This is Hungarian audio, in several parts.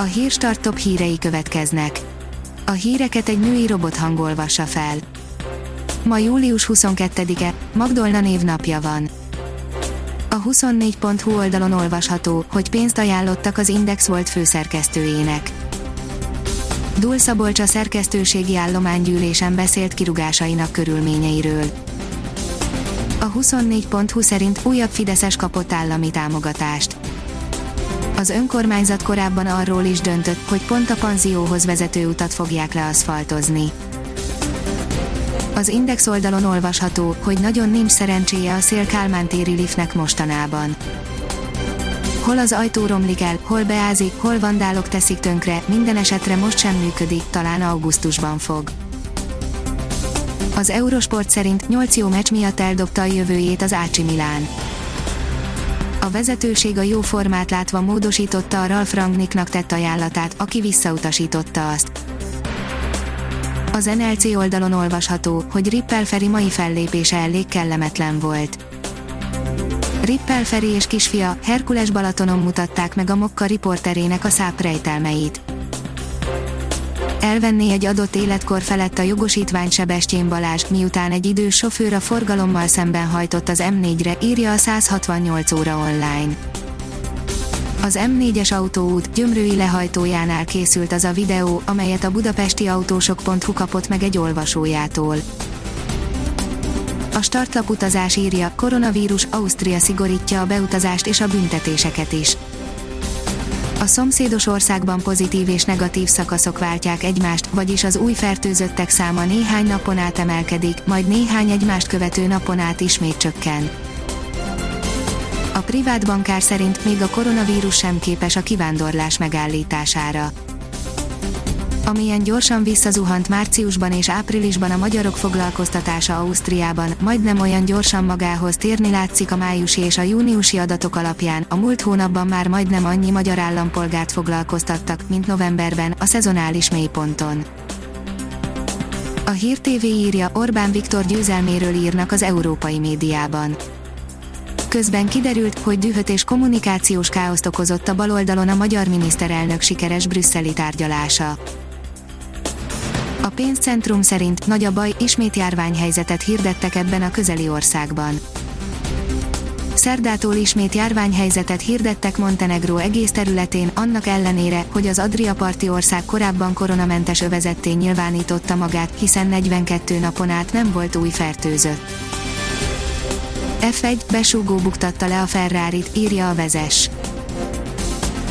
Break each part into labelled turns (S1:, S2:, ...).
S1: A hírstart top hírei következnek. A híreket egy női robot hangolvassa fel. Ma július 22-e, Magdolna névnapja van. A 24.hu oldalon olvasható, hogy pénzt ajánlottak az Index volt főszerkesztőjének. Dul Szabolcs a szerkesztőségi állománygyűlésen beszélt kirugásainak körülményeiről. A 24.hu szerint újabb Fideszes kapott állami támogatást. Az önkormányzat korábban arról is döntött, hogy pont a panzióhoz vezető utat fogják leaszfaltozni. Az Index oldalon olvasható, hogy nagyon nincs szerencséje a Szél Kálmán téri liftnek mostanában. Hol az ajtó romlik el, hol beázik, hol vandálok teszik tönkre, minden esetre most sem működik, talán augusztusban fog. Az Eurosport szerint 8 jó meccs miatt eldobta a jövőjét az Ácsi Milán. A vezetőség a jó formát látva módosította a Ralf Rangnicknak tett ajánlatát, aki visszautasította azt. Az NLC oldalon olvasható, hogy Rippel Feri mai fellépése elég kellemetlen volt. Rippel Feri és kisfia Herkules Balatonon mutatták meg a Mokka riporterének a száp rejtelmeit. Elvenné egy adott életkor felett a jogosítvány Sebestyén Balázs, miután egy idős sofőr a forgalommal szemben hajtott az M4-re, írja a 168 óra online. Az M4-es autóút gyömrői lehajtójánál készült az a videó, amelyet a budapesti autósok.hu kapott meg egy olvasójától. A startlap utazás írja, koronavírus, Ausztria szigorítja a beutazást és a büntetéseket is. A szomszédos országban pozitív és negatív szakaszok váltják egymást, vagyis az új fertőzöttek száma néhány napon át emelkedik, majd néhány egymást követő napon át ismét csökken. A privát bankár szerint még a koronavírus sem képes a kivándorlás megállítására. Amilyen gyorsan visszazuhant márciusban és áprilisban a magyarok foglalkoztatása Ausztriában, majdnem olyan gyorsan magához térni látszik a májusi és a júniusi adatok alapján, a múlt hónapban már majdnem annyi magyar állampolgárt foglalkoztattak, mint novemberben, a szezonális mélyponton. A Hír TV írja, Orbán Viktor győzelméről írnak az európai médiában Közben kiderült, hogy dühöt és kommunikációs káoszt okozott a baloldalon a magyar miniszterelnök sikeres brüsszeli tárgyalása. A pénzcentrum szerint nagy a baj, ismét járványhelyzetet hirdettek ebben a közeli országban. Szerdától ismét járványhelyzetet hirdettek Montenegró egész területén, annak ellenére, hogy az Adria parti ország korábban koronamentes övezetté nyilvánította magát, hiszen 42 napon át nem volt új fertőzött. F1 besúgó buktatta le a Ferrari-t, írja a vezes.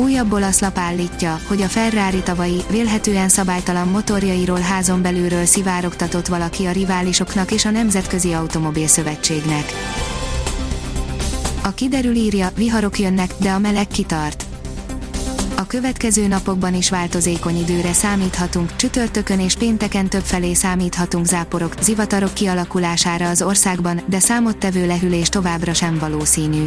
S1: Újabb olasz lap állítja, hogy a Ferrari tavalyi, vélhetően szabálytalan motorjairól házon belülről szivárogtatott valaki a riválisoknak és a Nemzetközi Automobil Szövetségnek. A kiderül írja, viharok jönnek, de a meleg kitart. A következő napokban is változékony időre számíthatunk, csütörtökön és pénteken többfelé számíthatunk záporok, zivatarok kialakulására az országban, de számottevő lehűlés továbbra sem valószínű.